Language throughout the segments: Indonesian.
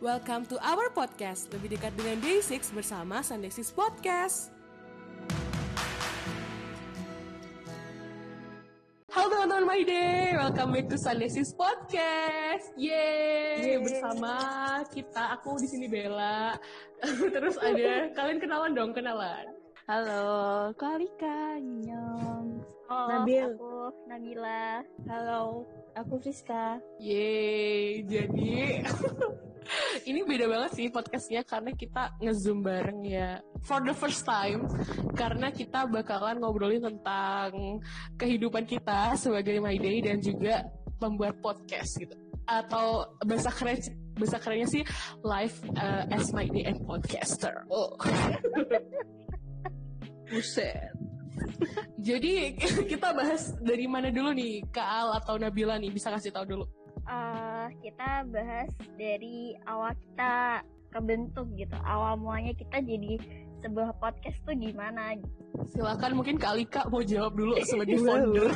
Welcome to our podcast, lebih dekat dengan Day6 bersama Sunday 6 Podcast. Halo teman-teman My Day, welcome back to Sunday 6 Podcast. Yeay, bersama kita, aku di sini Bella. Terus ada, kalian kenalan dong, kenalan. Halo, Kalika, Nyong. Oh, Nabil. aku Nabila. Halo, aku Friska. Yeay, jadi ini beda banget sih podcastnya karena kita ngezoom bareng ya for the first time karena kita bakalan ngobrolin tentang kehidupan kita sebagai My Day dan juga pembuat podcast gitu atau bahasa keren bahasa kerennya sih live uh, as My Day and podcaster. Oh. Buset. Jadi kita bahas dari mana dulu nih Kak Al atau Nabila nih bisa kasih tahu dulu. Eh, kita bahas dari awal kita kebentuk gitu. Awal mulanya kita jadi sebuah podcast tuh gimana gitu. Silakan mungkin Kak Alika mau jawab dulu sebagai founder.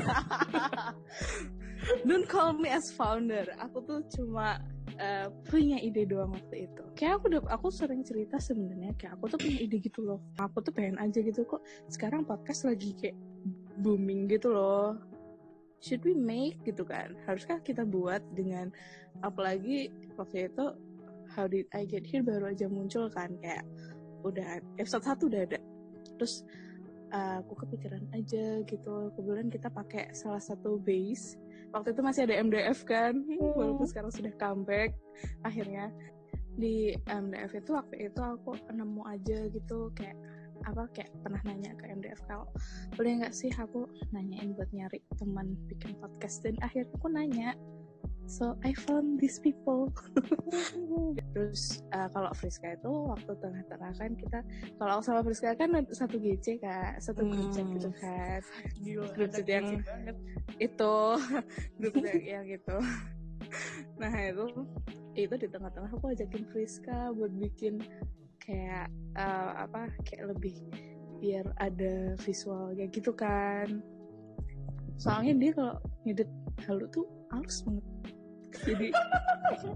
Don't call me as founder. Aku tuh cuma eh, punya ide doang waktu itu. Kayak aku udah, aku sering cerita sebenarnya kayak aku tuh punya ide gitu loh. Aku tuh pengen aja gitu kok. Sekarang podcast lagi kayak booming gitu loh. Should we make gitu kan? Haruskah kita buat dengan apalagi waktu itu How Did I Get Here baru aja muncul kan kayak udah episode 1 udah ada. Terus uh, aku kepikiran aja gitu. Kebetulan kita pakai salah satu base. Waktu itu masih ada MDF kan, walaupun sekarang sudah comeback. Akhirnya di MDF itu waktu itu aku nemu aja gitu kayak apa kayak pernah nanya ke MDF kalau boleh nggak sih aku nanyain buat nyari teman bikin podcast? Dan akhirnya aku nanya so I found these people. Terus uh, kalau Friska itu waktu tengah-tengah kan kita kalau sama Friska kan satu GC kak. Satu grup chat Hmm. gitu kan. Gila, Grup chat yang- banget. itu grup yang itu. Nah itu itu di tengah-tengah aku ajakin Friska buat bikin kayak eh, apa kayak lebih biar ada visualnya gitu kan soalnya dia kalau ngedit halu tuh halus banget jadi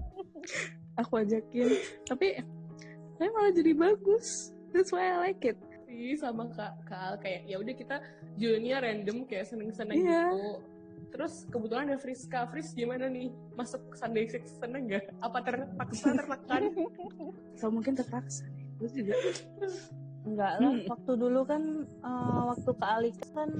aku ajakin tapi tapi malah jadi bagus that's why I like it sih sama Kak Kak Al kayak ya udah kita joinnya random kayak seneng-seneng Iya. gitu. Terus kebetulan ada Friska. Fris gimana nih? Masuk Sunday Six seneng gak? Apa terpaksa tertekan? so mungkin terpaksa Lu juga Enggak lah, Hmm. waktu dulu kan eh, waktu Kak Alika kan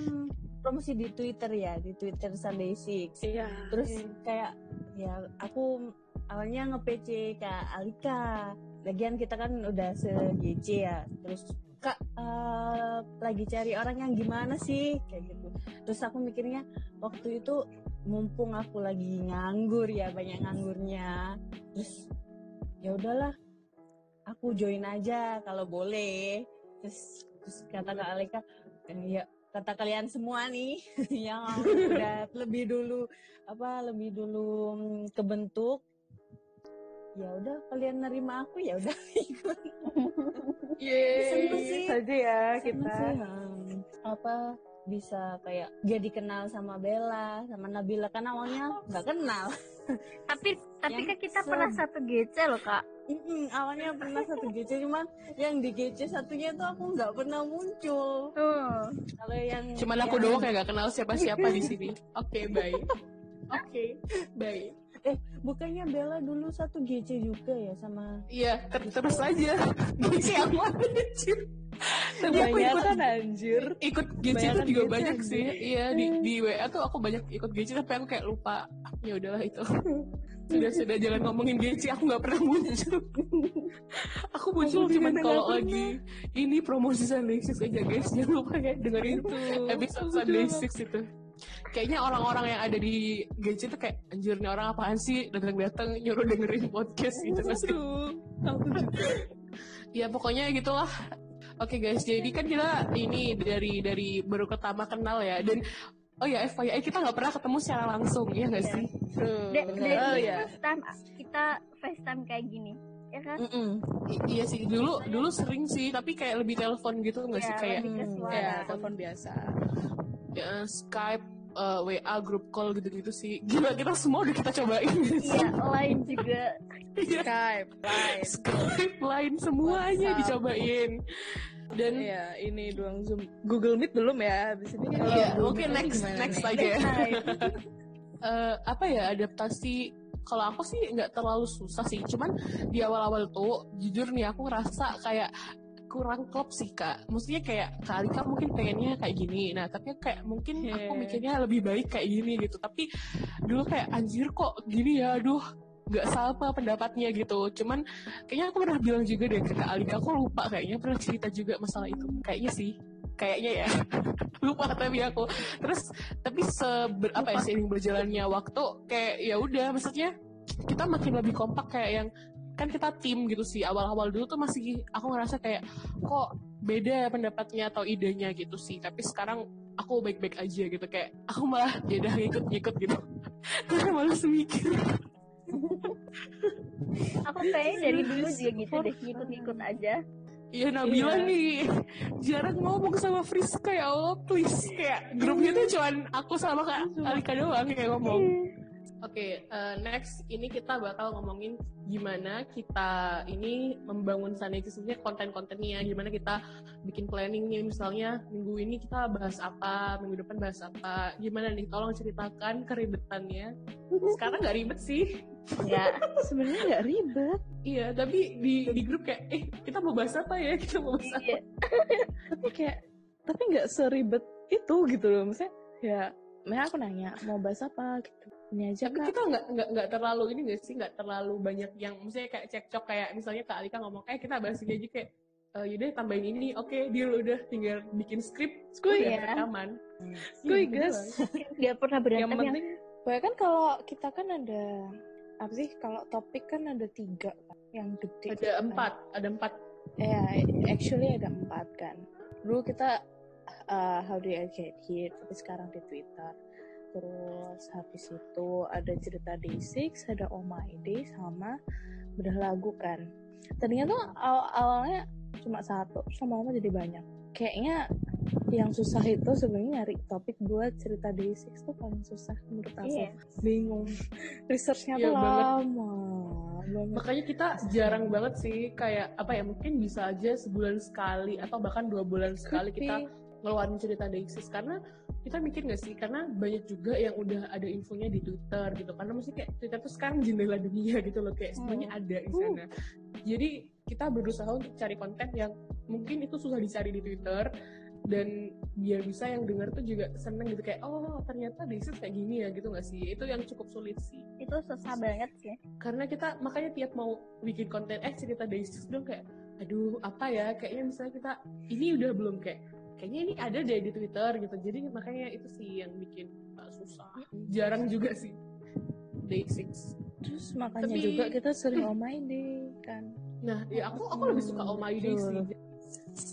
promosi di Twitter ya, di Twitter Sunday Six. iya Terus kayak ya aku awalnya nge-PC Kak Alika. Lagian kita kan udah se-GC ya. Terus Kak eh, lagi cari orang yang gimana sih kayak gitu. Terus aku mikirnya waktu itu mumpung aku lagi nganggur ya, banyak nganggurnya. Terus ya udahlah aku join aja kalau boleh terus terus kata kak Alika "Eh, ya kata kalian semua nih yang udah lebih dulu apa lebih dulu mm, kebentuk ya udah kalian nerima aku ya udah ikut sih. saja ya kita sih, hmm. apa bisa kayak jadi kenal sama Bella sama Nabila kan awalnya nggak kenal Tapi tapi kan kita se- pernah satu GC loh kak. Mm-mm, awalnya pernah satu GC cuman yang di GC satunya tuh aku nggak pernah muncul Tuh. kalau yang Cuman aku yang- doang yang gak kenal siapa-siapa di sini. Oke, baik. Oke, baik. Eh bukannya Bella dulu satu GC juga ya sama Iya, ter- terus aja. Gici aku anjir. Tapi aku banyak ikut kan anjir ikut GC Bayangan juga GC banyak anjir. sih. Iya di di WA tuh aku banyak ikut GC tapi aku kayak lupa. Ya udahlah itu. Sudah sudah jangan ngomongin GC aku nggak pernah muncul. aku muncul Aku cuman juga kalau lagi ini promosi Sunday Six aja guys. Jangan lupa ya dengerin episode Sunday Six itu. Kayaknya orang-orang yang ada di GC tuh kayak anjir nih orang apaan sih datang-datang nyuruh dengerin podcast gitu juga ya pokoknya gitulah oke guys jadi kan kita ini dari dari baru pertama kenal ya dan oh ya FYI kita nggak pernah ketemu secara langsung ya nggak Iya. sih. Da- bener. dari oh ya first time kita FaceTime kayak gini. Ya kan? Mm-mm. I- iya sih dulu dulu sering sih tapi kayak lebih telepon gitu nggak sih Iya, kayak Hmm, ya telepon biasa ya, Skype uh, WA grup call gitu-gitu sih gila kita semua udah kita cobain iya lain juga Iya. Skype, Line. Skype lain semuanya WhatsApp. dicobain dan Iya, ini doang Zoom. Google Meet belum ya? Abis ini kan Iya, oke ini next gimana next nih? aja ya. Hai. Eh, apa ya adaptasi kalau aku sih nggak terlalu susah sih cuman di awal-awal tuh jujur nih aku ngerasa kayak kurang klop sih kak. Maksudnya kayak kak Alika mungkin pengennya kayak gini. Nah tapi kayak mungkin aku Yeah. mikirnya lebih baik kayak gini gitu. Tapi dulu kayak anjir kok gini ya? Aduh nggak sama pendapatnya gitu. Cuman kayaknya aku pernah bilang juga deh ke kak Alika aku lupa kayaknya pernah cerita juga masalah itu. Kayaknya sih kayaknya ya. Lupa tapi aku. Terus tapi seber, apa ya seiring berjalannya waktu kayak ya udah maksudnya kita makin lebih kompak kayak yang kan kita tim gitu sih awal-awal dulu tuh masih aku ngerasa kayak kok beda ya pendapatnya atau idenya gitu sih. Tapi sekarang aku baik-baik aja gitu kayak aku malah udah ngikut-ngikut gitu. Karena malas mikir aku kayaknya dari dulu juga gitu deh ngikut-ngikut aja. Iya Nabila Iya. nih. Jarang ngomong sama Friska ya Allah please. Kayak grupnya tuh cuman aku sama Kak Alika doang yang ngomong. Oke, eh, next ini kita bakal ngomongin gimana kita ini membangun Sanexi sebenarnya konten-kontennya, gimana kita bikin planningnya, misalnya minggu ini kita bahas apa, minggu depan bahas apa, gimana nih? Tolong ceritakan keribetannya. Sekarang nggak ribet sih, enggak Sebenarnya nggak ribet. iya, tapi di di grup kayak, eh kita mau bahas apa ya? Kita mau bahas apa? iya Tapi kayak, tapi nggak seribet itu gitu loh. Maksudnya, ya, Maya aku nanya, mau bahas apa gitu. Ini aja tapi kak. kita nggak nggak nggak terlalu ini nggak sih nggak terlalu banyak yang misalnya kayak cekcok kayak misalnya kak Alika ngomong eh kita bahas ini aja kayak eh yaudah tambahin ini oke deal udah tinggal bikin skrip Skuy ya. rekaman Skuy Iya, guys. nggak pernah Yang berantem yang penting, pokoknya kan kalau kita kan ada, apa sih, kalau topik kan ada tiga kan, yang gede. ada empat ada empat Ya, actually ada empat kan. Dulu kita uh, how do I get here, tapi sekarang di Twitter. Terus habis itu ada cerita Day6, ada Oh My Day, sama bedah lagu kan. Tadinya tuh aw- awalnya cuma satu, sama lama jadi banyak. Kayaknya yang susah itu sebenarnya nyari topik buat cerita Day6 tuh paling susah menurut aku. Iya. Bingung. Researchnya Iya tuh lama banget. makanya kita jarang banget sih kayak apa ya mungkin bisa aja sebulan sekali atau bahkan dua bulan sekali kita ngeluarin cerita Dexis karena kita mikir nggak sih? Karena banyak juga yang udah ada infonya di Twitter gitu. Karena maksudnya kayak Twitter tuh sekarang jendela dunia gitu loh. Kayak semuanya ada di sana. Jadi kita berusaha untuk cari konten yang mungkin itu susah dicari di Twitter. Dan biar bisa yang denger tuh juga seneng gitu. Kayak oh ternyata Dexis kayak gini ya gitu nggak sih? Itu yang cukup sulit sih. Itu susah banget sih. Karena kita makanya tiap mau bikin konten eh cerita sis dong kayak aduh apa ya? Kayaknya misalnya kita ini udah belum kayak kayaknya ini ada deh di Twitter gitu. Jadi makanya itu sih yang bikin uh, susah. Jarang juga sih. Day six Terus makanya Tapi- juga kita sering oh my day kan. nah ya aku aku lebih suka Oh My Day sih.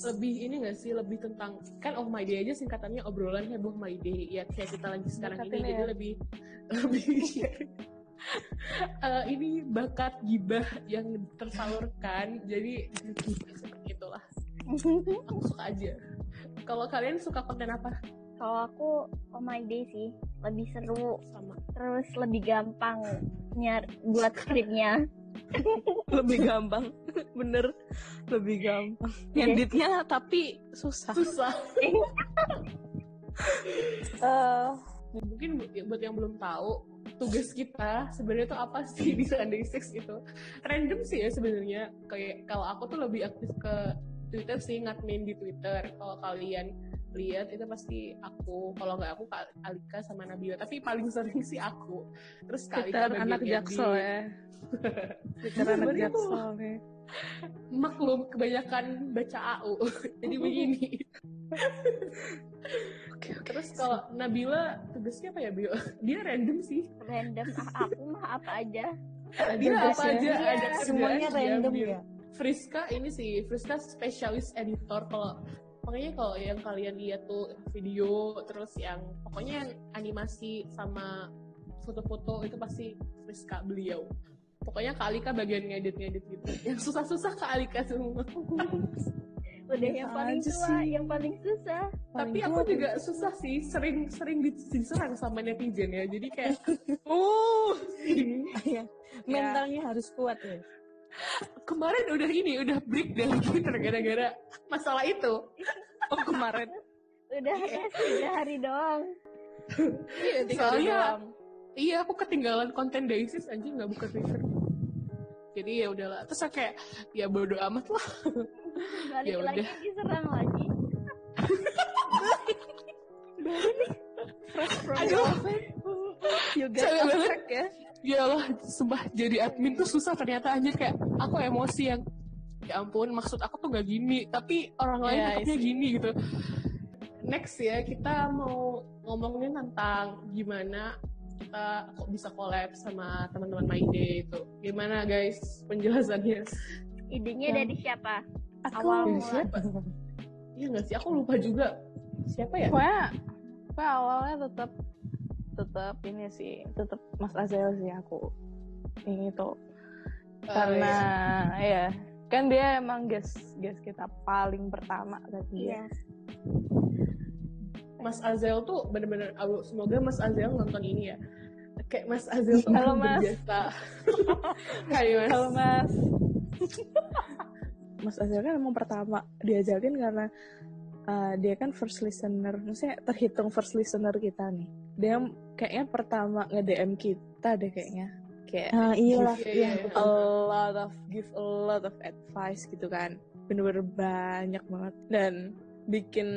Lebih ini gak sih? Lebih tentang kan Oh My Day aja singkatannya obrolan heboh My Day. Ya kayak kita lagi sekarang ini Singkatannya jadi ya. lebih lebih Eh, ini bakat gibah yang tersalurkan. Jadi seperti itulah. Aku suka aja kalau kalian suka konten apa? Kalau aku oh my day sih. Lebih seru. Sama. Terus lebih gampang nyar buat skripnya Lebih gampang. Bener. Lebih gampang. Ngeditnya tapi susah. susah. Eh, mungkin bu- buat yang belum tahu tugas kita sebenarnya tuh apa sih? Di Sunday Six itu random sih ya sebenarnya. Kayak kalau aku tuh lebih aktif ke Twitter sih ngadmin di Twitter. Kalau kalian lihat itu pasti aku. Kalau nggak aku Kak Alika sama Nabila. Tapi paling sering sih aku. Terus Kak Alika Twitter anak jaksel ya. Twitter anak jaksel nih. maklum kebanyakan baca AU jadi begini. Oke, oke. terus kalau Nabila tugasnya apa ya Bio dia random sih. Random. Ah, aku mah apa aja? Dia apa ya. aja? Iya, ada Semuanya dia random ya. Friska ini sih Friska spesialis editor kalau pokoknya kalau yang kalian lihat tuh video terus yang pokoknya yang animasi sama foto-foto itu pasti Friska beliau pokoknya Kak Alika bagian ngedit-ngedit gitu yang susah-susah Kak Alika semua udah yang paling tua sih. yang paling susah Tapi aku tua juga susah sih, sering sering diserang sama netizen ya. Jadi kayak, Uh, Iya. Mentalnya harus kuat ya. Kemarin udah ini, udah break dari Twitter gara-gara masalah itu. oh kemarin. udah tiga hari doang Iya, tiga hari Soalnya doang. Iya, aku ketinggalan konten Daisis aja nggak buka Twitter. Jadi ya udahlah. Terus saya kayak ya bodo amat lah. balik Ya lagi udah. diserang lagi Fresh from Aduh. oven. Capek banget. track ya. Ya Allah, sumpah jadi admin tuh susah ternyata anjir. Kayak aku emosi yang ya ampun maksud aku tuh gak gini tapi orang lain Ya, nangkepnya I see. gini gitu. Next ya kita mau ngomongin tentang gimana kita kok bisa collab sama teman-teman My Day itu. Gimana guys penjelasannya? Idenya dari siapa? Aku. Awal Dari siapa? Iya gak sih? Aku lupa juga. Siapa ya? Pokoknya, pokoknya awalnya tetap tetap ini sih, tetap Mas Azel sih aku. Ini tuh Eh, karena ya kan dia emang guest guest kita paling pertama tadi ya. iya Mas Azel tuh bener-bener aduh, semoga Mas Azel nonton ini ya kayak Mas Azel tuh Halo, Mas. berjasa Hai Mas Halo Mas. Mas Azel kan emang pertama diajakin karena uh, dia kan first listener, maksudnya terhitung first listener kita nih. Dia kayaknya pertama nge-DM kita deh kayaknya. Kayak iyalah. Iya, Iya, iya. a lot of give a lot of advice gitu kan. Bener-bener banyak banget. Dan bikin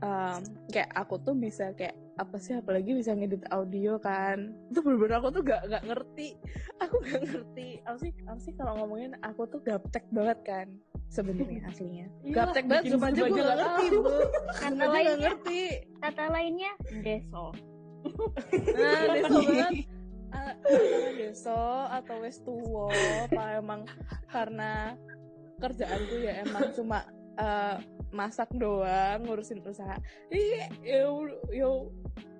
um, kayak aku tuh bisa kayak apa sih apalagi bisa ngedit audio kan. Itu bener-bener aku tuh gak gak ngerti. Aku gak ngerti. Apa sih apa sih kalau ngomongin aku tuh gaptek banget kan sebenarnya aslinya. Iyalah, gaptek banget cuma aja gue gak ngerti bu. kata lainnya ngerti. kata lainnya deso Nah, deso banget. Ah, antara deso atau wes tuwo, apa emang karena kerjaanku ya emang cuma eh, masak doang, ngurusin usaha. Iya, yo, yo,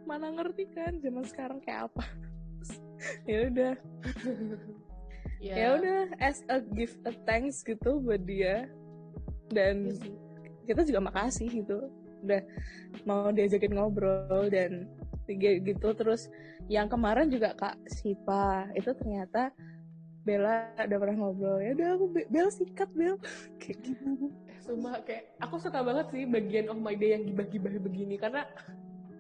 mana ngerti kan zaman sekarang kayak apa. ya udah, ya, ya udah as a gift a thanks gitu buat dia. Dan Iya sih. kita juga makasih gitu udah mau diajakin ngobrol dan gitu. Terus yang kemarin juga kak Sipa itu ternyata Bella udah pernah ngobrol ya udah aku Be- Bel sikat Bel kayak gitu. Kayak aku suka banget sih bagian of my day yang gibah-gibah begini karena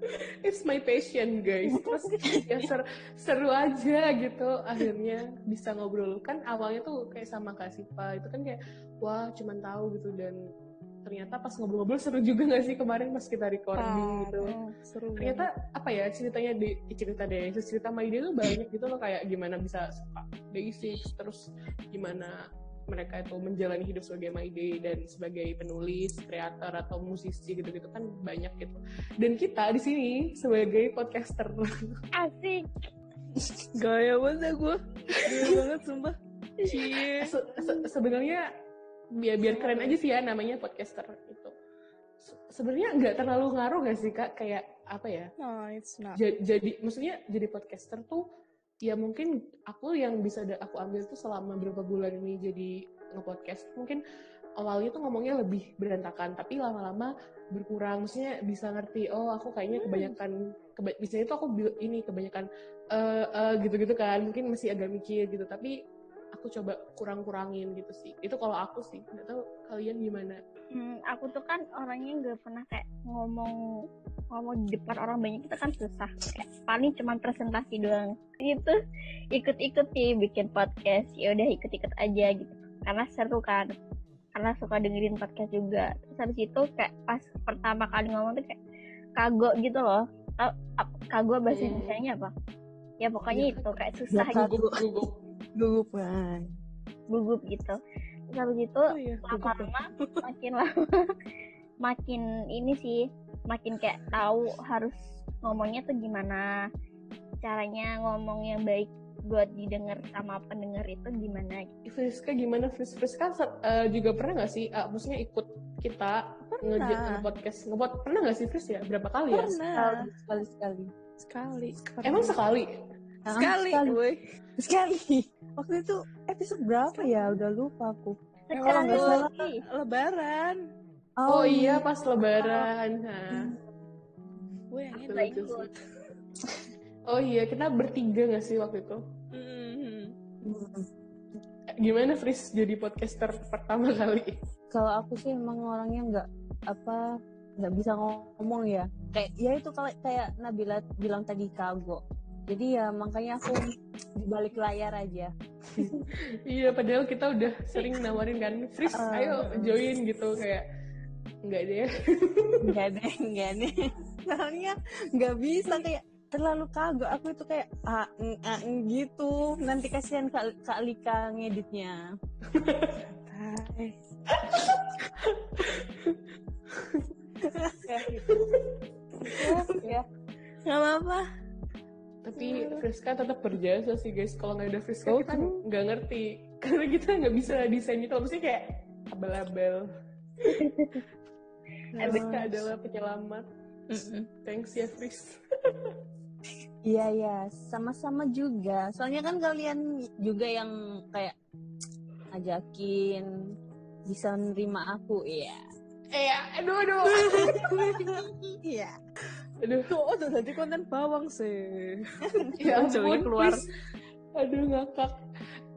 it's my passion guys. Terus ya ser- seru aja gitu akhirnya bisa ngobrol. Kan awalnya tuh kayak sama Kak Sipa itu kan kayak wah cuman tahu gitu. Dan ternyata pas ngobrol-ngobrol seru juga gak sih kemarin pas kita recording gitu? Ah, seru ternyata apa ya ceritanya di cerita deh cerita Day tuh banyak gitu loh kayak gimana bisa suka basics terus gimana mereka itu menjalani hidup sebagai My Day dan sebagai penulis, kreator atau musisi gitu-gitu kan banyak gitu. Dan kita di sini sebagai podcaster. Asik. Gaya banget gue gaya banget sumpah. Cie. Se- se- sebenarnya biar biar keren aja sih ya namanya podcaster itu. Se- Sebenarnya nggak terlalu ngaruh gak sih kak? Kayak apa ya? no it's not. Ja- jadi maksudnya jadi podcaster tuh ya mungkin aku yang bisa aku ambil tuh selama beberapa bulan ini jadi nge-podcast. Mungkin awalnya tuh ngomongnya lebih berantakan tapi lama-lama berkurang. Maksudnya bisa ngerti oh aku kayaknya kebanyakan keba misalnya tuh aku ini kebanyakan eh eh, gitu-gitu kan. Mungkin masih agak mikir gitu tapi aku coba kurang-kurangin gitu sih. Itu kalau aku sih nggak tahu kalian gimana. Hmm, aku tuh kan orangnya nggak pernah kayak ngomong ngomong di depan orang banyak itu kan susah. Kayak paling cuma presentasi doang. Itu ikut-ikut sih bikin podcast. Ya udah ikut-ikut aja gitu. Karena seru kan. Karena suka dengerin podcast juga. Terus habis itu kayak pas pertama kali ngomong tuh kayak kagok gitu loh. Kagok bahasa Hmm. Indonesia apa? Ya pokoknya Iya. itu kayak susah Ya, gitu gugup Bang. gugup gitu terus habis itu oh iya ya. lama-lama makin lama makin ini sih makin kayak tahu harus ngomongnya tuh gimana caranya ngomong yang baik buat didengar sama pendengar itu gimana gitu. Friska gimana Fris Friska eh, juga pernah nggak sih eh, maksudnya ikut kita Pernah. nge podcast ngepod pernah nggak sih Fris ya berapa kali ya pernah Sekali, sekali. sekali emang sekali sekali sekali. Sekali. Waktu itu episode berapa ya? Udah lupa aku. Eh, Sekali kalau nggak salah lebaran Oh, iya pas lebaran. Nah, Gue yang itu ikut. Oh iya, kita bertiga gak sih waktu itu? Mhm. Gimana Fris jadi podcaster pertama kali? Kalau aku sih emang orangnya nggak apa nggak bisa ngomong ya. Kayak ya itu kalau kayak Nabila bilang tadi kagok. Jadi ya makanya aku di balik layar aja. Iya, padahal kita udah sering nawarin kan, Fris, Ah. ayo join gitu kayak nggak deh. Enggak deh, enggak deh. Soalnya nggak bisa kayak terlalu kagok. Aku itu kayak ah, eng, ah, eng gitu. Nanti kasihan Kak, Kak Lika ngeditnya. Hai. Ya, gitu. ya, Nggak apa-apa. Tapi Friska tetap berjasa sih guys. Kalau nggak ada Friska Oh, kita nggak ngerti. Karena kita nggak bisa desain itu. Maksudnya kayak abal-abal. Friska adalah penyelamat. Mm-mm. Thanks ya Fris. Iya ya, sama-sama juga. Soalnya kan kalian juga yang kayak ngajakin bisa nerima aku, iya. Eh, aduh, aduh. Iya. Aduh, Oh, udah jadi konten bawang sih. ya Jauhnya ampun, keluar. Aduh, ngakak.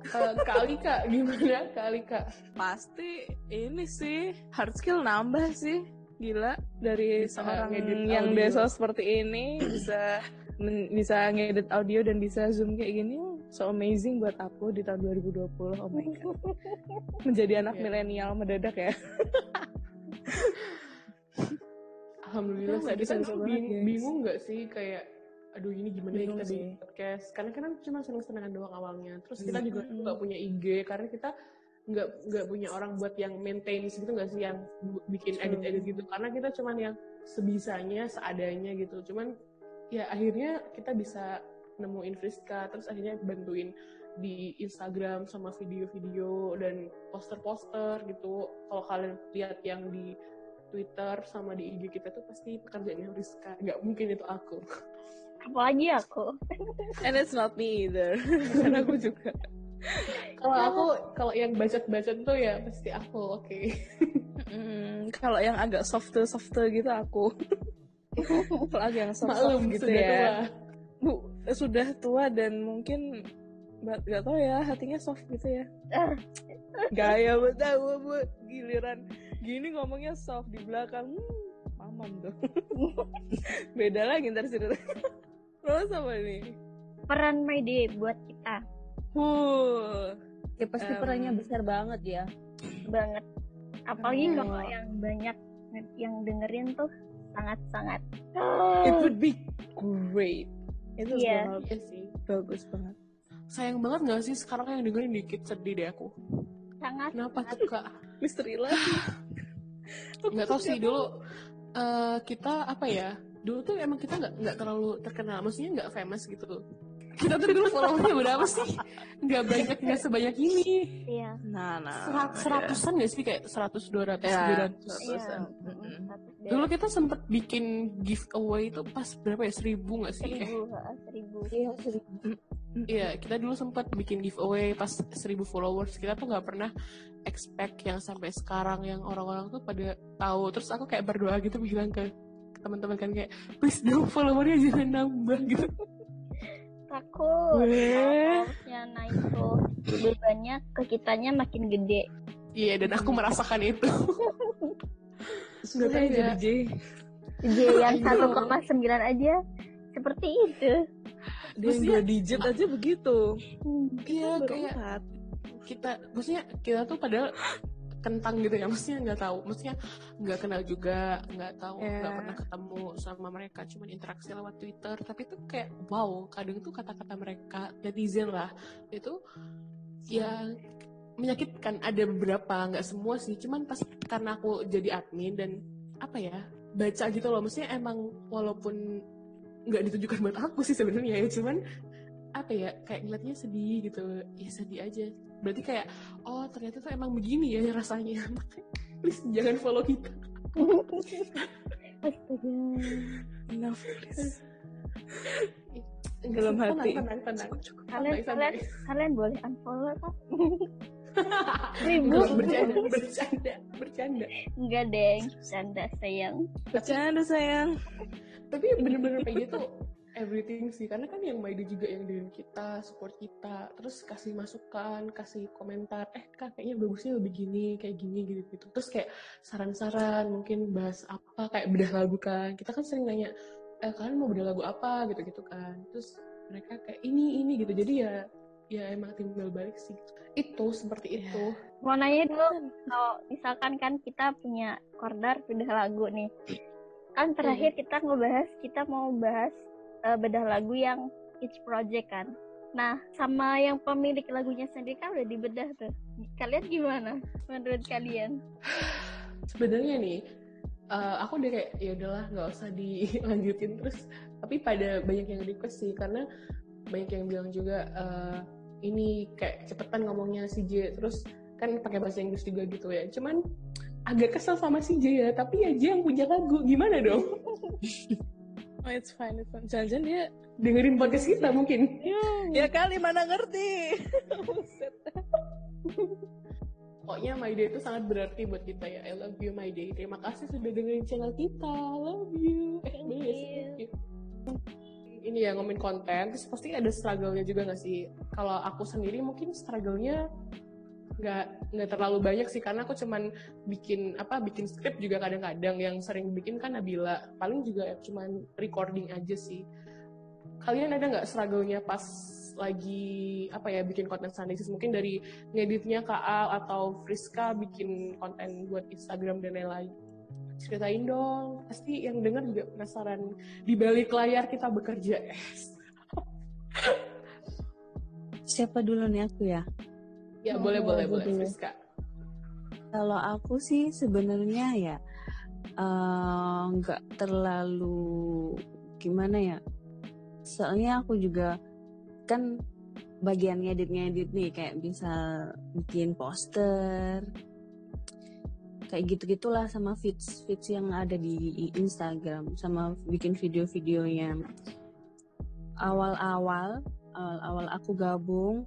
Eh, kali kak, gimana kali kak? Pasti ini sih hard skill nambah sih. Gila dari Bisa seorang ngedit yang audio. desa seperti ini bisa men- bisa ngedit audio dan bisa zoom kayak gini so amazing buat aku di tahun 2020 oh my god menjadi anak Iya. milenial mendadak ya Alhamdulillah, bisa banget, bing- guys. bingung nggak sih? Kayak aduh ini gimana ya Bingung kita sih. bikin podcast? Karena kan cuma seneng-senengan doang awalnya. Terus kita Iya. juga nggak punya IG karena kita nggak nggak punya orang buat yang maintain gitu nggak sih? Yang bikin edit-edit gitu. Karena kita cuman yang sebisanya seadanya gitu. Cuman ya akhirnya kita bisa nemuin Friska terus akhirnya bantuin di Instagram sama video-video dan poster-poster gitu. Kalau kalian lihat yang di Twitter sama di IG kita tuh pasti pekerjaannya Friska nggak mungkin itu aku. Apalagi aku. and it's not me either. Karena aku juga. Kalau aku kalau yang bacot-bacot tuh ya pasti aku oke. Mm, kalau yang agak softer softer gitu aku. Kalau yang soft, maklum gitu sudah ya. tua. Bu sudah tua dan mungkin nggak nggak tahu ya hatinya soft gitu ya gaya betul bu giliran gini ngomongnya soft di belakang hmm, mamam tuh beda lagi ntar cerita terus apa nih Peran Mayday buat kita huh Ya pasti Em. perannya besar banget ya. banget. Apalagi Hmm. kalau yang banyak yang dengerin tuh sangat-sangat. it would be great itu Iya. bakal iya sih bagus banget sayang banget nggak sih sekarang yang dengerin dikit sedih deh aku? Sangat. kenapa tuh kak? Misteri lagi nggak tahu sih dulu eh, kita apa ya dulu tuh emang kita nggak nggak terlalu terkenal maksudnya nggak famous gitu kita tuh dulu followernya berapa sih nggak banyak nggak sebanyak ini Iya. nah nah Serat, seratusan nggak sih kayak seratus dua ratus ya, sembilan ratus seratusan. Iya. Dulu kita sempet bikin giveaway itu pas berapa ya seribu nggak sih seribu, seribu. Iya, serius. Iya, kita dulu sempat bikin giveaway pas 1000 followers. Kita tuh nggak pernah expect yang sampai sekarang yang orang-orang tuh pada tahu. Terus aku kayak berdoa gitu bilang ke teman-teman kan kayak, please dong followernya jangan nambah gitu. Takut. Followersnya naik tuh bebannya ke kitanya makin gede. Iya, dan aku merasakan itu. Nggak tahu jadi ya. J J yang Ayo. 1,9 aja seperti itu. dia yang dua digit aja begitu Iya, Baru kayak kita, maksudnya kita tuh padahal kentang gitu ya. Maksudnya nggak tahu. Maksudnya nggak kenal juga nggak tahu nggak pernah ketemu sama mereka. Cuman interaksi lewat Twitter. Tapi tuh kayak wow kadang tuh kata-kata mereka netizen lah itu ya menyakitkan. Ada beberapa nggak semua sih. Cuman pas karena aku jadi admin dan apa ya baca gitu loh. Maksudnya emang walaupun nggak ditujukan buat aku sih sebenarnya ya. Cuman apa ya kayak ngeliatnya sedih gitu. Ya sedih aja berarti kayak oh ternyata tuh emang begini ya rasanya please jangan follow kita Astaga. enough please Dalam hati. tenang tenang tenang Kalian, Santai, santai. kalian, kalian boleh unfollow kan? Ribu. bercanda bercanda bercanda Enggak deng, canda sayang. Bercanda sayang. tapi bener-bener kayak gitu everything sih. Karena kan yang Maida juga yang dengerin kita support kita terus kasih masukan kasih komentar eh kak kayaknya bagusnya lebih gini kayak gini gitu gitu. Terus kayak saran-saran mungkin bahas apa kayak bedah lagu kan. Kita kan sering nanya eh kalian mau bedah lagu apa? gitu gitu kan. Terus mereka kayak ini ini gitu. Jadi ya ya emang timbal balik sih. Itu seperti itu. Mau nanya dulu, kalau misalkan kan kita punya korder bedah lagu nih. Kan terakhir kita ngebahas, kita mau bahas eh, bedah lagu yang each project kan. Nah, sama yang pemilik lagunya sendiri kan udah dibedah tuh. Kalian gimana menurut kalian? sebenarnya nih eh, aku udah kayak ya udahlah nggak usah dilanjutin terus tapi pada banyak yang request sih karena banyak yang bilang juga eh, ini kayak cepetan ngomongnya si J terus kan pakai bahasa Inggris juga gitu ya cuman agak kesel sama si J ya tapi ya J yang punya lagu gimana dong Oh, it's fine, it's fine. Jangan-jangan dia dengerin podcast kita mungkin. Ya kali mana ngerti. Pokoknya My Day itu sangat berarti buat kita ya. I love you My Day. Terima kasih sudah dengerin channel kita. Love you. Eh ya sih? you. Ini ya ngomongin konten. Terus pasti ada struggle-nya juga gak sih? Kalau aku sendiri mungkin struggle-nya nggak nggak terlalu banyak sih karena aku cuman bikin apa bikin skrip juga kadang-kadang. Yang sering bikin kan Nabila. Paling juga cuman recording aja sih. Kalian ada nggak struggle-nya pas lagi apa ya bikin konten Sundays mungkin dari ngeditnya Kaal atau Friska bikin konten buat Instagram dan lain-lain. Ceritain dong. Pasti yang dengar juga penasaran. Di balik layar kita bekerja. Siapa dulu nih aku ya? Ya Oh, boleh boleh boleh dulu. Friska Kalau aku sih sebenarnya ya eh, nggak terlalu gimana ya. Soalnya aku juga kan bagian ngedit-ngedit nih kayak bisa bikin poster kayak gitu-gitulah sama feeds feeds yang ada di Instagram sama bikin video-videonya awal-awal awal-awal aku gabung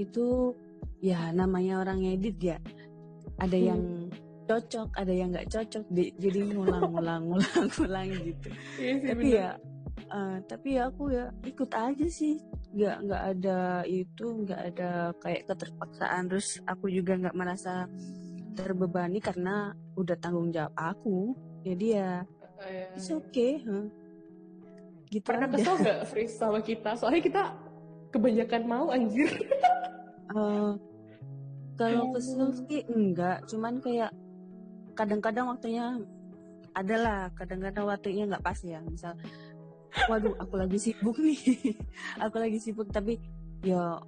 itu ya namanya orang ngedit ya. Ada Hmm. yang cocok ada yang nggak cocok di- jadi ngulang-ngulang ngulang-ngulang gitu. Iya sih, tapi bener. ya eh, tapi ya aku ya ikut aja sih. Nggak nggak ada itu nggak ada kayak keterpaksaan. Terus aku juga nggak merasa terbebani karena udah tanggung jawab aku. Jadi ya Eh, it's okay huh? gitu pernah aja. kesel gak Fris sama kita? Soalnya kita kebanyakan mau anjir. Eh, kalau Ya kesel sih enggak cuman kayak kadang-kadang waktunya adalah kadang-kadang waktunya nggak pas ya. Misal waduh aku lagi sibuk nih aku lagi sibuk. Tapi ya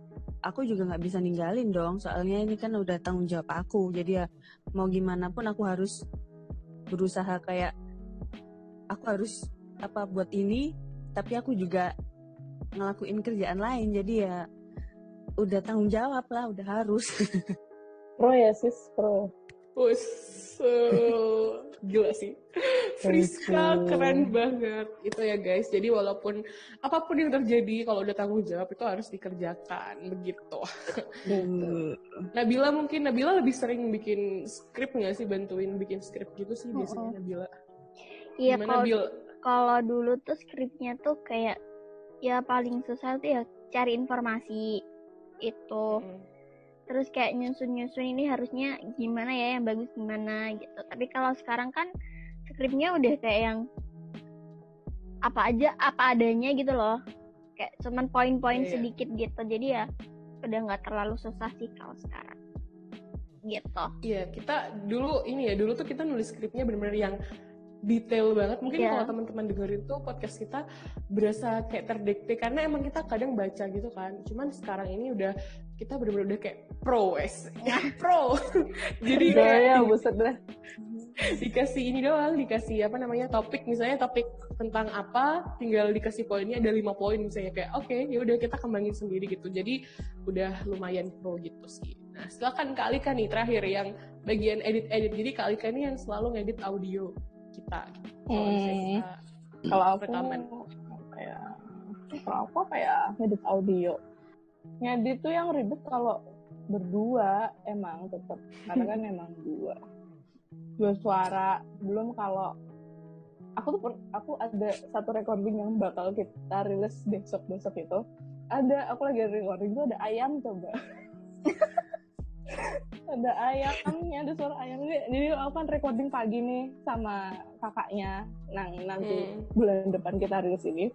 aku juga nggak bisa ninggalin dong soalnya ini kan udah tanggung jawab aku. Jadi ya mau gimana pun aku harus berusaha kayak aku harus apa buat ini tapi aku juga ngelakuin kerjaan lain. Jadi ya udah tanggung jawab lah udah harus Pro ya sis, pro. Us, eh, gila sih. Friska keren banget. Itu ya guys. Jadi walaupun apa pun yang terjadi, kalau udah tanggung jawab itu harus dikerjakan. Begitu. Nabila mungkin, Nabila lebih sering bikin skrip nggak sih? Bantuin bikin skrip gitu sih biasanya Nabila. Iya, Gimana, kalau Bil? kalau dulu tuh skripnya tuh kayak ya paling susah tuh ya cari informasi itu. Mm. terus kayak nyusun-nyusun ini harusnya gimana ya yang bagus gimana gitu. Tapi kalau sekarang kan skripnya udah kayak yang apa aja apa adanya gitu loh. Kayak cuman poin-poin Iya. sedikit gitu. Jadi ya udah nggak terlalu susah sih kalau sekarang. Gitu. Iya, kita dulu ini ya, dulu tuh kita nulis skripnya bener-bener yang detail banget. Mungkin Iya. kalau teman-teman dengerin tuh podcast kita berasa kayak terdikte karena emang kita kadang baca gitu kan. Cuman sekarang ini udah kita bener-bener udah kayak pro es, ya pro. Jadi ya, buset dah. dikasih ini doang, dikasih apa namanya topik misalnya topik tentang apa, tinggal dikasih poinnya ada lima poin misalnya kayak oke ya udah kita kembangin sendiri gitu. Jadi udah lumayan pro gitu sih. Nah silakan Kak Alika nih terakhir yang bagian edit-edit. Jadi Kak Alika ini yang selalu ngedit audio kita. Kalau Hmm. kita Kalau aku apa ya? Kalau aku apa ya? Ngedit audio. Ngedit tuh yang ribet kalau berdua emang tetap karena kan emang dua dua suara belum kalau aku tuh aku ada satu recording yang bakal kita rilis besok besok itu ada aku lagi recording itu ada ayam coba ada ayamnya ada suara ayamnya jadi aku kan recording pagi nih sama kakaknya. Nang nanti Hmm. bulan depan kita rilis ini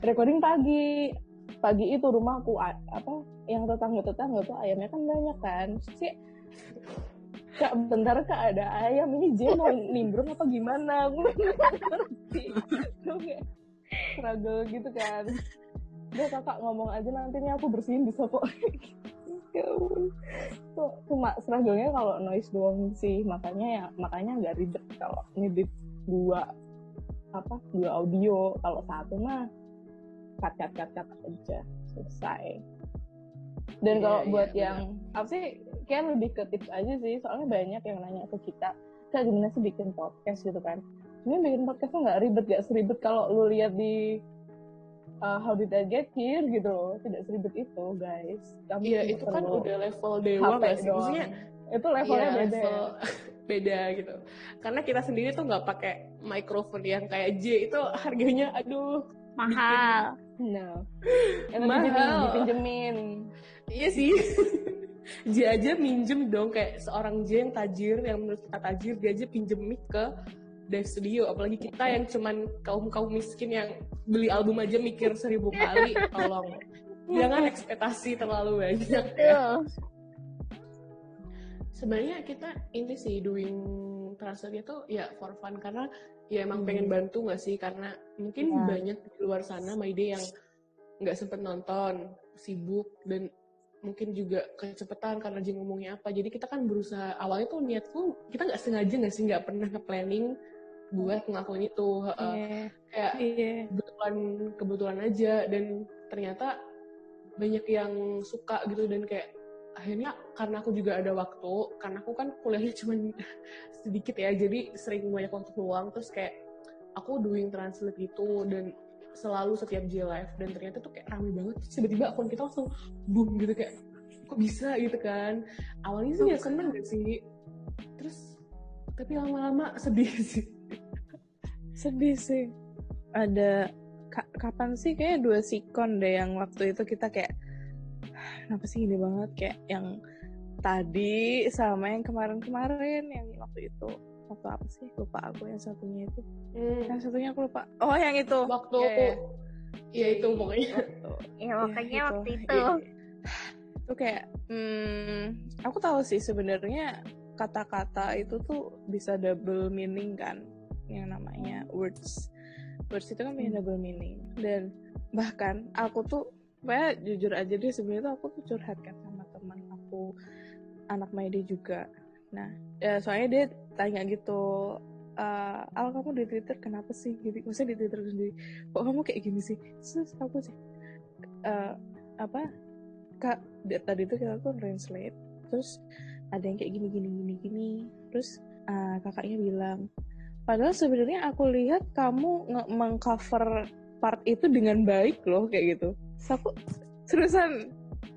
recording pagi. Pagi itu rumahku apa yang tetangga tetangga tuh ayamnya kan banyak kan. Sih kak bentar kak ada ayam. Ini J mau nimbrung apa gimana? Aku nggak ngerti. Struggle gitu kan. Udah kakak ngomong aja nanti nih aku bersihin bisa kok Ya. Tuh, cuma struggle-nya kalau noise doang sih. Makanya ya makanya nggak ribet kalau ngedit dua apa dua audio. Kalau satu mah cut cut cut cut aja selesai. Dan Iya, kalau iya, buat benar. yang apa sih kayak lebih ke tips aja sih. Soalnya banyak yang nanya ke kita kak gimana sih bikin podcast? gitu kan. Ini bikin podcast tuh nggak ribet gak seribet kalau lu lihat di uh, How Did I Get Here gitu loh tidak seribet itu guys Kamu Iya cuma itu kan udah level dewa HP nggak sih? doang. Maksudnya itu levelnya iya, beda ya. level beda gitu. Karena kita sendiri tuh nggak pakai mikrofon yang kayak J itu harganya aduh mahal no yang Mahal. dipinjemin, dipinjemin iya sih. J aja minjem dong kayak seorang J yang tajir yang menurut kita tajir dia aja pinjem mic ke Dive Studio apalagi kita yang cuman kaum kaum miskin yang beli album aja mikir seribu kali tolong jangan ekspektasi terlalu banyak ya. Sebenarnya kita ini sih doing translate itu ya for fun karena ya emang Hmm. pengen bantu nggak sih karena mungkin Ya. banyak di luar sana Maide yang nggak sempet nonton sibuk dan mungkin juga kecepatan karena dia ngomongnya apa jadi kita kan berusaha awalnya tuh niat tuh kita nggak sengaja nggak sih nggak pernah ke planning buat ngelakuin itu heeh. Iya. kayak Iya. kebetulan kebetulan aja dan ternyata banyak yang suka gitu dan kayak akhirnya karena aku juga ada waktu karena aku kan kuliahnya cuma sedikit ya jadi sering banyak waktu luang terus kayak aku doing translate gitu dan selalu setiap J live dan ternyata tuh kayak rame banget tiba-tiba akun kita langsung boom gitu kayak kok bisa gitu kan awalnya sih ya seneng gak sih terus tapi lama-lama sedih sih sedih sih. Ada ka- kapan sih? Kayaknya dua sikon deh yang waktu itu kita kayak "Ah, kenapa sih ini banget? Kayak yang tadi sama yang kemarin-kemarin yang waktu itu. Waktu apa sih? Lupa aku yang satunya itu. Hmm. yang satunya aku lupa. Oh yang itu. Waktu Iya, iya. ya itu pokoknya. Waktu. Ya makanya Ya, waktu itu. Itu kayak hmm, aku tahu sih sebenarnya kata-kata itu tuh bisa double meaning kan yang namanya words. Words itu kan punya double meaning. Dan bahkan aku tuh kayak jujur aja deh sebenarnya tuh aku tuh curhat kan sama teman aku anak Maide juga. Nah ya, soalnya dia tanya gitu eh Al kamu di Twitter kenapa sih? Gitu maksudnya di Twitter sendiri kok kamu kayak gini sih? Terus aku sih? Eh, apa kak di- tadi tuh kita tuh translate terus ada yang kayak gini gini gini gini. Terus ah, kakaknya bilang padahal sebenarnya aku lihat kamu mengcover part itu dengan baik loh kayak gitu Terus aku seriusan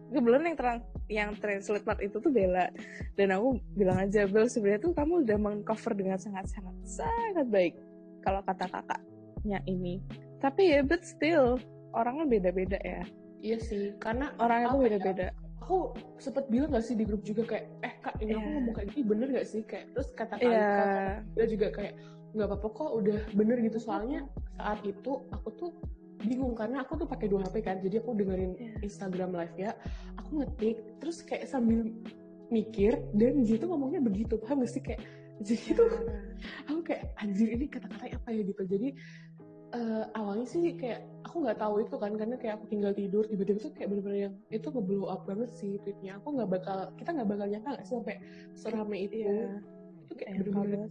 kebetulan yang terang yang translate part itu tuh Bella dan aku bilang aja Bel sebenarnya tuh kamu udah mengcover dengan sangat sangat sangat baik kalau kata kakaknya ini tapi ya but still orangnya beda-beda ya iya sih karena orangnya tuh ya? beda-beda aku sempet bilang gak sih di grup juga kayak eh kak ini aku Iya. ngomong kayak gini bener gak sih kayak terus kata kak Iya. dia juga kayak nggak apa-apa kok udah bener gitu. Soalnya saat itu aku tuh bingung karena aku tuh pakai dua HP kan. Jadi aku dengerin Iya. Instagram live ya. Aku ngetik terus kayak sambil mikir dan dia tuh ngomongnya begitu. Paham gak sih? Kayak jadi tuh aku kayak anjir ini kata-kata apa ya? Gitu. Jadi eh, awalnya sih kayak aku nggak tahu itu kan karena kayak aku tinggal tidur tiba-tiba tuh kayak bener-bener yang itu nge-blow up banget sih tweetnya. Aku nggak bakal kita nggak bakal nyangka nggak sih sampai serame itu. Iya, itu kayak bener-bener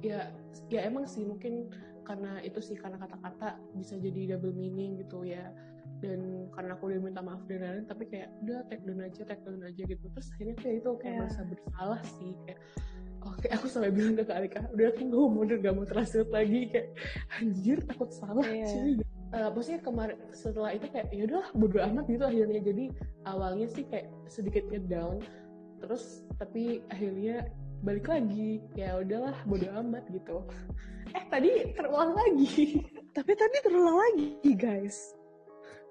ya ya emang sih mungkin karena itu sih karena kata-kata bisa jadi double meaning gitu ya dan karena aku udah minta maaf dan lain-lain tapi kayak udah take down aja take down aja gitu terus akhirnya kayak itu kayak Iya. merasa bersalah sih kayak oke aku sampai bilang ke Kak Alika udah aku nggak mau dan gak mau translate lagi kayak anjir takut salah Iya. cuy eh, maksudnya kemarin setelah itu kayak ya udahlah bodo amat gitu akhirnya jadi awalnya sih kayak sedikit down terus tapi akhirnya balik lagi ya udahlah bodo amat gitu eh tadi terulang lagi Tapi tadi terulang lagi, guys.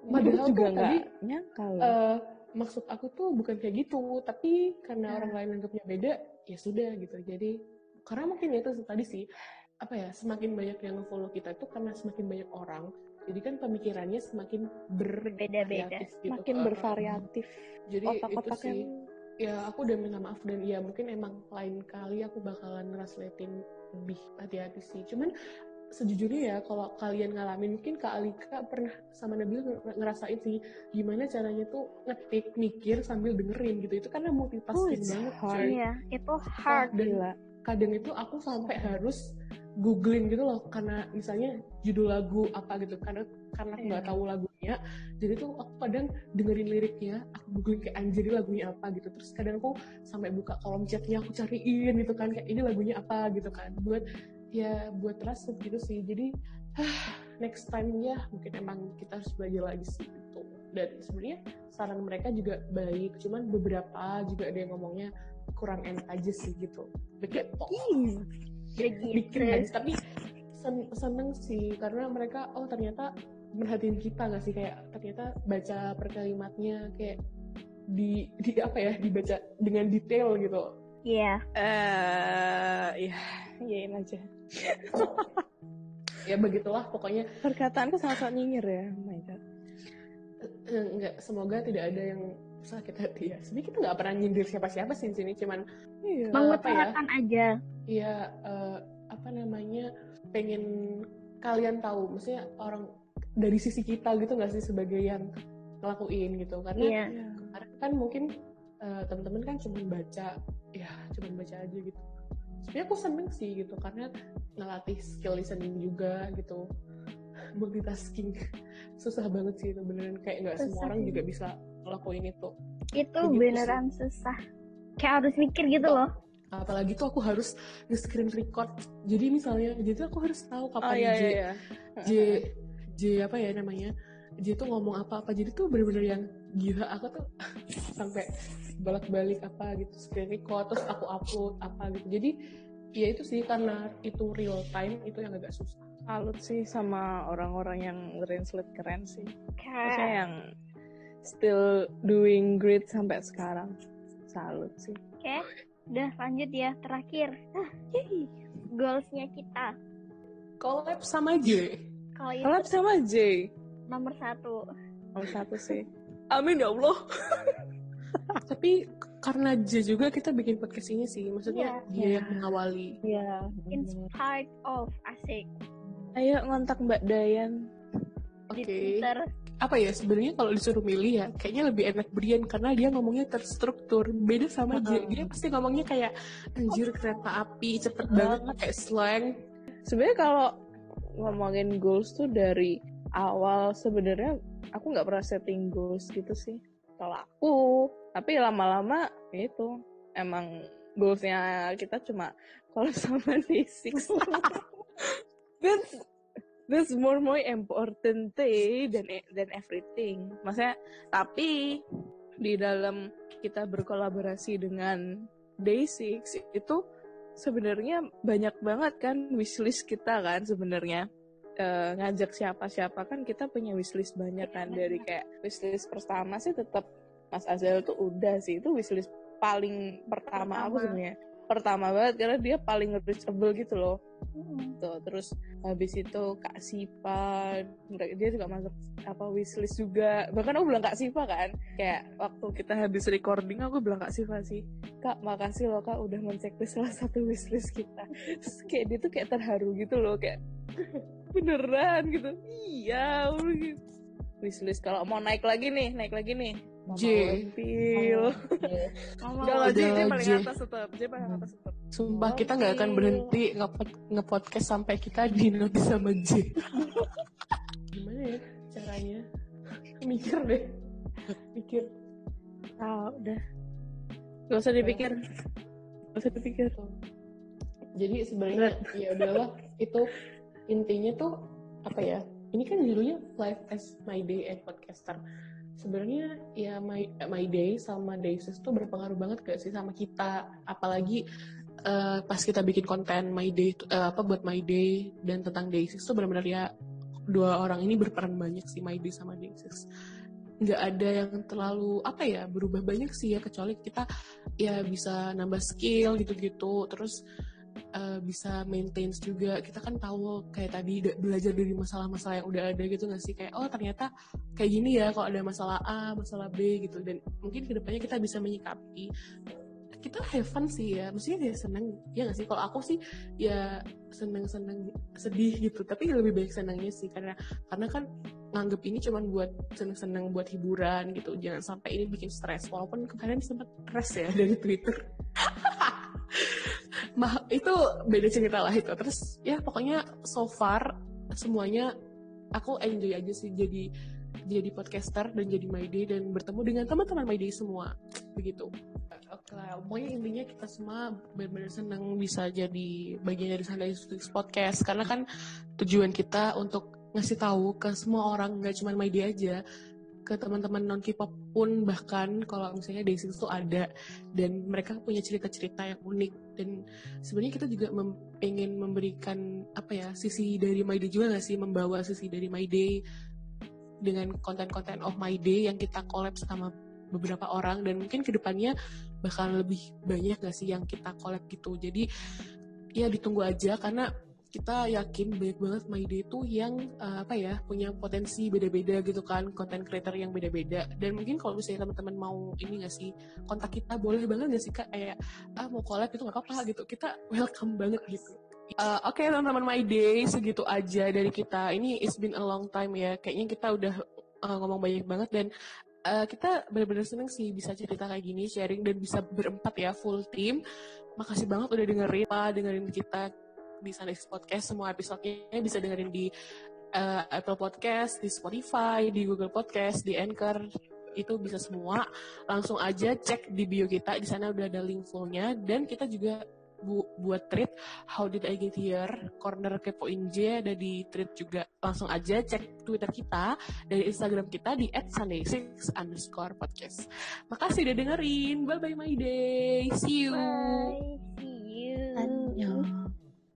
Padahal juga tuh nggak tadi, nyangka loh. eh, maksud aku tuh bukan kayak gitu tapi karena Nah. orang lain anggapnya beda ya sudah gitu jadi karena mungkin itu tadi sih apa ya semakin banyak yang follow kita itu karena semakin banyak orang jadi kan pemikirannya semakin Beda-beda. bervariatif gitu. Makin Eh, bervariatif. jadi itu Otak-otaknya sih ya aku udah minta maaf dan ya mungkin emang lain kali aku bakalan ngerasletin lebih hati-hati sih cuman sejujurnya ya kalau kalian ngalamin mungkin Kak Alika pernah sama Nabil nger- ngerasain sih gimana caranya tuh ngetik mikir sambil dengerin gitu itu karena multitasking it's banget hard. cuy. Iya, itu hard. dan Gila. kadang itu aku sampai harus googling gitu loh karena misalnya judul lagu apa gitu karena karena aku nggak Iya. tahu lagunya jadi tuh aku kadang dengerin liriknya aku googling kayak anjir ini lagunya apa? gitu. Terus kadang aku sampai buka kolom chatnya aku cariin gitu kan kayak ini lagunya apa? gitu kan. Buat ya buat trust gitu sih. Jadi next time ya mungkin emang kita harus belajar lagi sih gitu. Dan sebenarnya saran mereka juga baik cuman beberapa juga ada yang ngomongnya kurang enak aja sih gitu. Begitu bikin aja tapi sen- seneng sih karena mereka oh ternyata merhatiin kita nggak sih kayak ternyata baca per kalimatnya kayak di di apa ya dibaca dengan detail gitu Iya. Eh, ya, iyain aja. ya begitulah pokoknya Perkataanku sangat-sangat nyinyir ya. Oh my god. Eh, nggak semoga tidak ada yang sakit hati ya sebenarnya kita nggak pernah nyindir siapa-siapa sih di sini cuman Iya. Mengutarakan aja. ya eh, apa namanya pengen kalian tahu maksudnya orang dari sisi kita gitu nggak sih sebagai yang ngelakuin gitu karena Iya. Kemarin kan mungkin eh, teman-teman kan cuma baca ya cuma baca aja gitu sebenarnya aku seneng sih gitu karena ngelatih skill listening juga gitu multitasking susah banget sih itu beneran kayak nggak semua orang sih. juga bisa ngelakuin itu Itu Begitu beneran susah. Kayak harus mikir gitu loh. apalagi tuh aku harus nge-screen record jadi misalnya jadi aku harus tahu kapan Oh iya J, iya iya. J J apa ya namanya J tuh ngomong apa-apa jadi tuh bener-bener yang gila aku tuh sampai balik-balik apa gitu screen record terus aku upload apa gitu jadi ya itu sih karena itu real time itu yang agak susah Salut sih sama orang-orang yang translate keren sih. Kayak yang still doing great sampai sekarang. Salut sih. Oke, udah lanjut ya. Terakhir, ah, goalsnya kita. collab sama J Kalau itu Collab sama J. nomor satu. Nomor satu sih. Amin ya Allah. tapi karena J juga kita bikin podcast ini sih maksudnya Iya. dia Iya. yang mengawali Iya. Inspired of asik Ayo ngontak Mbak Dayan. oke Twitter. apa ya sebenarnya kalau disuruh milih ya kayaknya lebih enak Brian karena dia ngomongnya terstruktur beda sama J dia pasti ngomongnya kayak anjir kereta api cepet banget pakai slang Sebenarnya kalau ngomongin goals tuh dari awal sebenarnya aku nggak pernah setting goals gitu sih. Kalau aku, tapi lama-lama ya itu emang goalsnya kita cuma kalau sama D6. that's that's more more important thing than than everything. Maksudnya tapi di dalam kita berkolaborasi dengan Day6 itu sebenarnya banyak banget kan wishlist kita kan sebenarnya. Eh, ngajak siapa-siapa kan kita punya wishlist banyak kan. Dari kayak wishlist pertama sih tetap Mas Azal tuh udah sih. Itu wishlist paling pertama, aku Pertama. sebenarnya pertama banget karena dia paling reachable gitu loh. Hmm. tuh terus habis itu Kak Sipa mereka- dia juga masuk apa wishlist juga. Bahkan aku bilang Kak Sipa kan kayak waktu kita habis recording aku bilang Kak Sipa sih Kak makasih loh Kak udah menceklis salah satu wishlist kita. Terus kayak dia tuh kayak terharu gitu loh kayak beneran? gitu. Iya. Gitu. wishlist kalau mau naik lagi nih naik lagi nih Mama J. Enggak lah J, J paling atas tetap J paling atas tetap sumpah kita nggak akan berhenti nge- nge-podcast sampai kita di notice sama J. Gimana ya caranya? Mikir deh. Mikir. Ah udah. Gak usah dipikir. Gak usah dipikir. Jadi sebenarnya ya udahlah itu intinya tuh apa ya ini kan judulnya Life as My Day and Podcaster. Sebenarnya ya my, my day sama Days tuh berpengaruh banget gak sih sama kita, apalagi uh, pas kita bikin konten My Day uh, apa buat My Day dan tentang Days tuh benar-benar ya dua orang ini berperan banyak sih My Day sama Days nggak ada yang terlalu apa ya berubah banyak sih ya kecuali kita ya bisa nambah skill gitu-gitu. Terus uh, bisa maintain juga. Kita kan tahu kayak tadi belajar dari masalah-masalah yang udah ada gitu nggak sih? Kayak oh ternyata kayak gini ya kalau ada masalah A masalah B gitu. Dan mungkin ke depannya kita bisa menyikapi. Kita have fun sih ya. Maksudnya ya seneng ya gak sih? Kalau aku sih ya seneng seneng sedih gitu. Tapi lebih baik senangnya sih. Karena karena kan nganggep ini cuman buat seneng seneng buat hiburan gitu. Jangan sampai ini bikin stres. Walaupun kemarin sempat stres ya dari twitter mah itu beda cerita lah itu. Terus ya pokoknya so far semuanya aku enjoy aja sih jadi jadi podcaster dan jadi My Day dan bertemu dengan teman-teman My Day semua. Begitu. Oke lah pokoknya intinya kita semua benar-benar senang bisa jadi bagian dari Sunday Podcast. Karena kan tujuan kita untuk ngasih tahu ke semua orang nggak cuma My Day aja ke teman-teman non K-pop pun bahkan kalau misalnya day itu ada. Dan mereka punya cerita-cerita yang unik. Dan sebenarnya kita juga mem pengen memberikan apa ya sisi dari My Day juga nggak sih? Membawa sisi dari My Day dengan konten-konten of my day yang kita collab sama beberapa orang. Dan mungkin ke depannya bakal lebih banyak gak sih yang kita collab gitu? Jadi ya ditunggu aja karena kita yakin banyak banget My Day itu yang uh, apa ya punya potensi beda-beda gitu kan konten creator yang beda-beda dan mungkin kalau misalnya teman-teman mau ini gak sih kontak kita boleh banget gak sih kak kayak ah mau collab itu nggak apa-apa gitu kita welcome banget gitu Uh, Oke okay, teman-teman My Day segitu aja dari kita. Ini it's been a long time ya. Kayaknya kita udah uh, ngomong banyak banget dan uh, kita benar-benar seneng sih bisa cerita kayak gini, sharing dan bisa berempat ya full team. Makasih banget udah dengerin, apa dengerin kita di Sunday Podcast semua episodenya bisa dengerin di uh, Apple Podcast, di Spotify, di Google Podcast, di Anchor. Itu bisa semua. Langsung aja cek di bio kita. Di sana udah ada link fullnya dan kita juga bu buat treat How Did I Get Here corner kepoin J ada di treat juga. Langsung aja cek Twitter kita. Dan Instagram kita di @sunday6 underscore podcast. Makasih udah dengerin. Bye bye my day. See you. Bye. See you. Annyeong